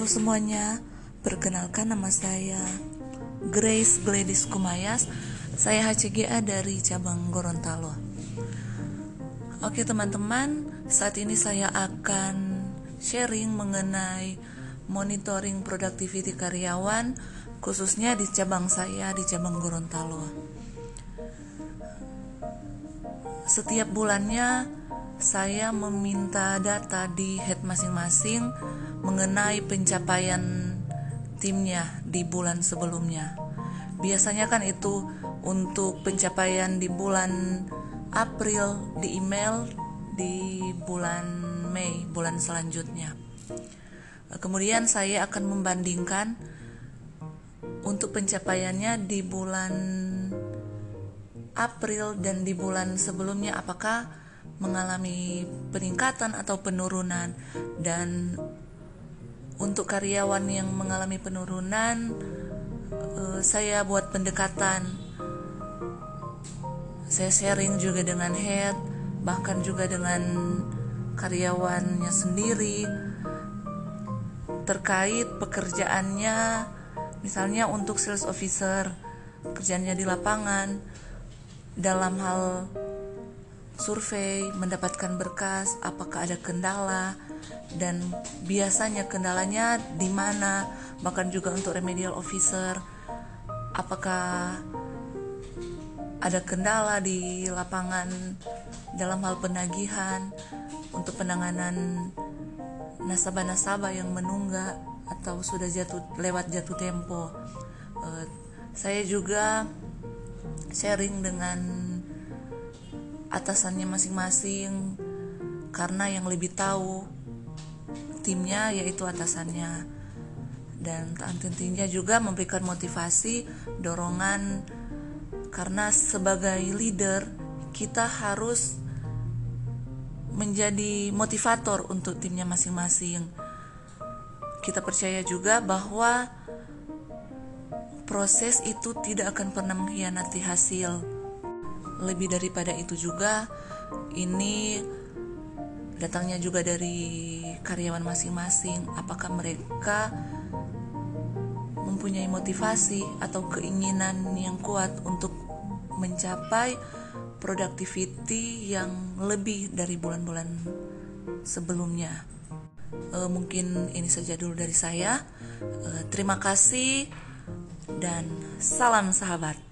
Halo semuanya, perkenalkan nama saya Grace Gladys Kumayas. Saya HCGA dari cabang Gorontalo. Oke teman-teman, saat ini saya akan sharing mengenai monitoring productivity karyawan khususnya di cabang saya di cabang Gorontalo. Setiap bulannya saya meminta data di head masing-masing mengenai pencapaian timnya di bulan sebelumnya. Biasanya kan itu untuk pencapaian di bulan April di email di bulan Mei bulan selanjutnya. Kemudian saya akan membandingkan untuk pencapaiannya di bulan April dan di bulan sebelumnya apakah mengalami peningkatan atau penurunan. Dan untuk karyawan yang mengalami penurunan uh, saya buat pendekatan. Saya sharing juga dengan head bahkan juga dengan karyawannya sendiri terkait pekerjaannya. Misalnya untuk sales officer kerjanya di lapangan dalam hal survei, mendapatkan berkas, apakah ada kendala, dan biasanya kendalanya di mana, bahkan juga untuk remedial officer, apakah ada kendala di lapangan dalam hal penagihan untuk penanganan nasabah-nasabah yang menunggak atau sudah jatuh lewat jatuh tempo. Uh, saya juga sharing dengan atasannya masing-masing karena yang lebih tahu timnya yaitu atasannya. Dan tentunya juga memberikan motivasi dorongan karena sebagai leader kita harus menjadi motivator untuk timnya masing-masing. Kita percaya juga bahwa proses itu tidak akan pernah mengkhianati hasil lebih daripada itu juga ini datangnya juga dari karyawan masing-masing. Apakah mereka mempunyai motivasi atau keinginan yang kuat untuk mencapai productivity yang lebih dari bulan-bulan sebelumnya? E, mungkin ini saja dulu dari saya. E, terima kasih dan salam sahabat